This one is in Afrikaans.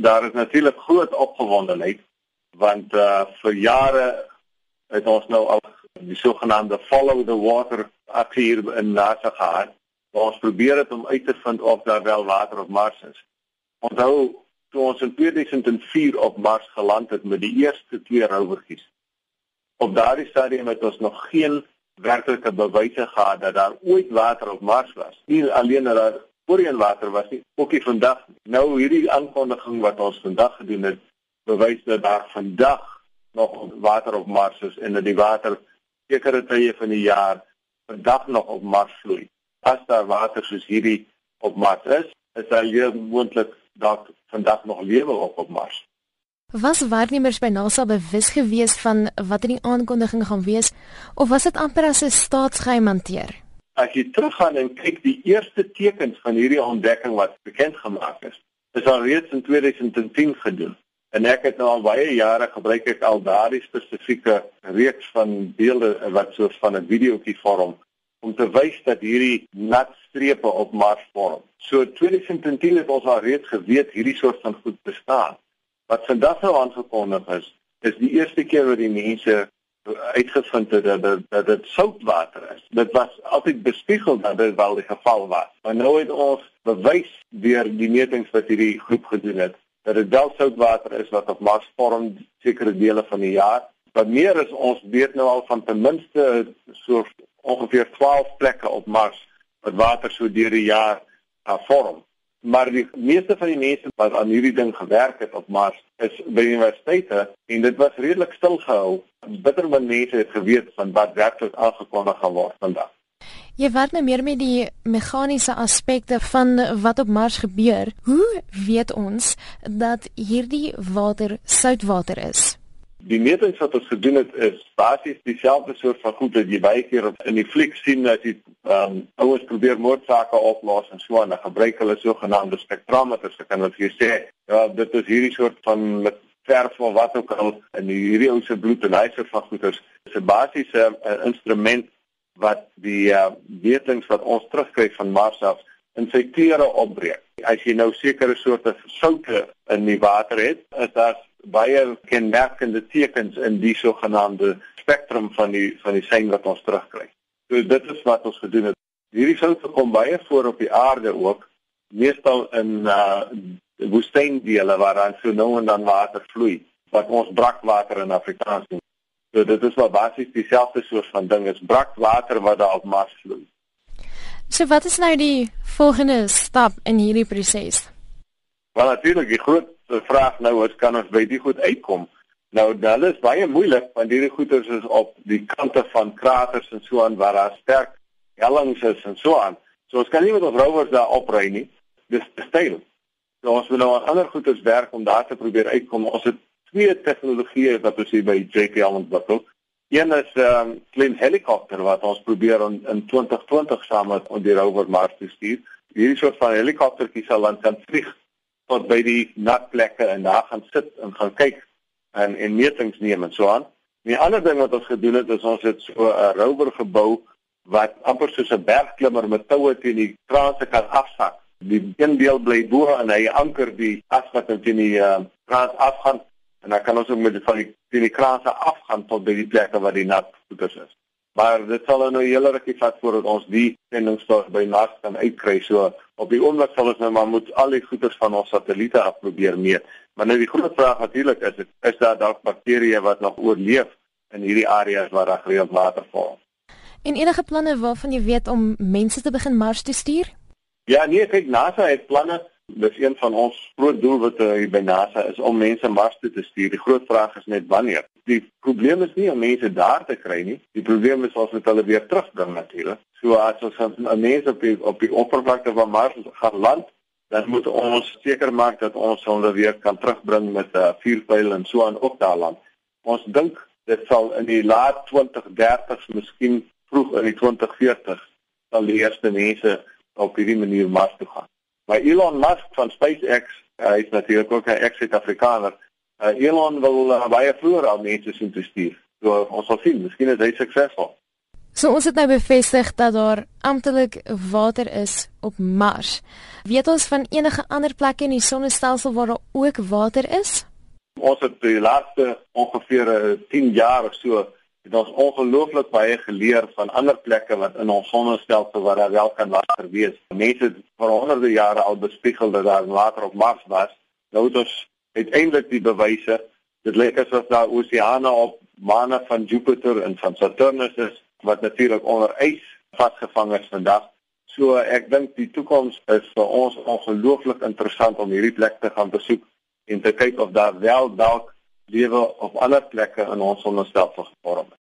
Daar is natuurlik groot opgewondenheid want uh vir jare het ons nou al die sogenaamde follow the water aksie hier in NASA gehad. Ons probeer dit om uit te vind of daar wel water op Mars is. Onthou toe ons in 2004 op Mars geland het met die eerste twee rovertjies. Op daardie stadium het ons nog geen werklike bewyse gehad dat daar ooit water op Mars was. Nie alleen dat daar voorheen water was nie, ook nie vandag. Nou hierdie aankondiging wat ons vandag gedoen het, bewys dat daar vandag nog water op Mars is en dat die water sekere tye van die jaar vandag nog op Mars vloei. As daar water soos hierdie op Mars is, is daar hier moontlik dat vandag nog lewe op op Mars. Was werknemers by NASA bewus gewees van wat in die aankondiging gaan wees of was dit amper as 'n staatsgeheim hanteer? As jy teruggaan en kyk die eerste tekens van hierdie ontdekking wat bekend gemaak is, is al reeds in 2010 gedoen. En ek het nou al baie jare gebruik ek al daardie spesifieke reeks van beelde wat so van 'n videoetjie vorm om te wys dat hierdie nat strepe op Mars vorm. So 2010 het ons al reeds geweet hierdie soort van goed bestaan. Wat vandag nou aangekondig is, is die eerste keer wat die mense uitgevind het dat dit dat dit soutwater is. Dit was altyd bespiegel dat dit wel die geval was. Maar nou het ons bewys deur die metings wat hierdie groep gedoen het dat dit wel soutwater is wat op Mars vorm sekere dele van die jaar. Wat meer is ons weet nou al van ten minste so ongeveer 12 plekke op Mars wat water so deur die jaar uh, vorm maar die meeste van die mense wat aan hierdie ding gewerk het op Mars is by universiteite en dit was redelik stil gehou. Bitter min mense het geweet van wat werklik aangekondig gaan word vandag. Jy werk nou meer met die meganiese aspekte van wat op Mars gebeur. Hoe weet ons dat hierdie water soutwater is? Die metings wat ons gedoen het is basies dieselfde soort van goed wat jy baie keer in die fliek sien dat jy ehm um, ouers probeer moordsake oplos en so en dan gebruik hulle sogenaamde spektrometers. Ek kan wat jy sê, ja, dit is hierdie soort van met verf of wat ook al in hierdie ou se bloed en hy se van goeders. Dit is 'n basiese uh, instrument wat die uh, metings wat ons terugkry van Mars af in sy kleure opbreek. As jy nou sekere soorte soutte in die water het, is daar baie kenmerkende tekens in die sogenaamde spektrum van die van die sein wat ons terugkry. So dit is wat ons gedoen het. Hierdie soutte kom baie voor op die aarde ook, meestal in uh woestyndele waar dan so nou en dan water vloei, wat ons brakwater in Afrikaans noem. So dit is maar basies dieselfde soort van ding, is brakwater wat daar op Mars vloei. So wat is nou die volgende stap in hierdie proses? Wel natuurlik die groot vraag nou is kan ons by die goed uitkom. Nou dit is baie moeilik want hierdie goeters is op die kante van kraters en so aan waar daar sterk hellings is en so aan. So ons kan nie met ons rovers daar opry nie. Dis te steil. So ons wil nou aan ander goeters werk om daar te probeer uitkom. Ons het twee tegnologieë wat ons hier by JPL ontwikkel. Een is 'n um, klein helikopter wat ons probeer in, in 2020 saam met die rover Mars stuur. Hierdie soort van helikoptertjie sal dan kan vlieg tot by die nat plekke en daar gaan sit en gaan kyk en en metings neem en so aan. Die ander ding wat ons gedoen het is ons het so 'n rover gebou wat amper soos 'n bergklimmer met toue teen die kraanse kan afsak. Die een deel bly bo en hy anker die as wat teen die uh, kraans afgaan en dan kan ons ook met die van die, die kraanse afgaan tot by die plekke waar die nat goeders is. Maar dit sal nou 'n hele rukkie vat voordat ons die sendingstof by Mars kan uitkry. So op die oomblik sal ons nou maar moet al die goeders van ons satelliete af probeer meet. Maar nou die groot vraag natuurlik is is daar dalk bakterieë wat nog oorleef in hierdie areas waar daar gereeld water val. En enige planne waarvan jy weet om mense te begin Mars te stuur? Ja, nee, kyk NASA het planne Dis een van ons groot doelwitte by NASA is om mense Mars toe te stuur. Die groot vraag is net wanneer. Die probleem is nie om mense daar te kry nie. Die probleem is ons hulle weer terugbring natuurlik. So as ons aan mense op die op die oppervlakte van Mars gaan land, dan moet ons seker maak dat ons hulle weer kan terugbring met 'n uh, vuurpyl en so aan op daai land. Ons dink dit sal in die laat 2030s, miskien vroeg in die 2040s sal die eerste mense op hierdie manier Mars toe gaan. Maar Elon Musk van SpaceX, hy is natuurlik ook 'n ex-Suid-Afrikaner. Uh, Elon wil uh, baie vroeër al mense sien te stuur. So ons sal sien, miskien is hy suksesvol. So ons het nou bevestig dat daar amptelik water is op Mars. Weet ons van enige ander plekke in die sonnestelsel waar daar ook water is? Ons het die laaste ongeveer 10 jaar of so het ons ongelooflik baie geleer van ander plekke wat in ons sonnestelsel waar daar wel kan water wees. Mense het vir honderde jare al bespiegel dat daar water op Mars was. Nou het ons uiteindelik die bewyse. Dit lyk asof daar oseane op maane van Jupiter en van Saturnus is wat natuurlik onder ys vasgevang is vandag. So ek dink die toekoms is vir ons ongelooflik interessant om hierdie plek te gaan besoek en te kyk of daar wel dalk lewe op ander plekke in ons sonnestelsel gevorm het.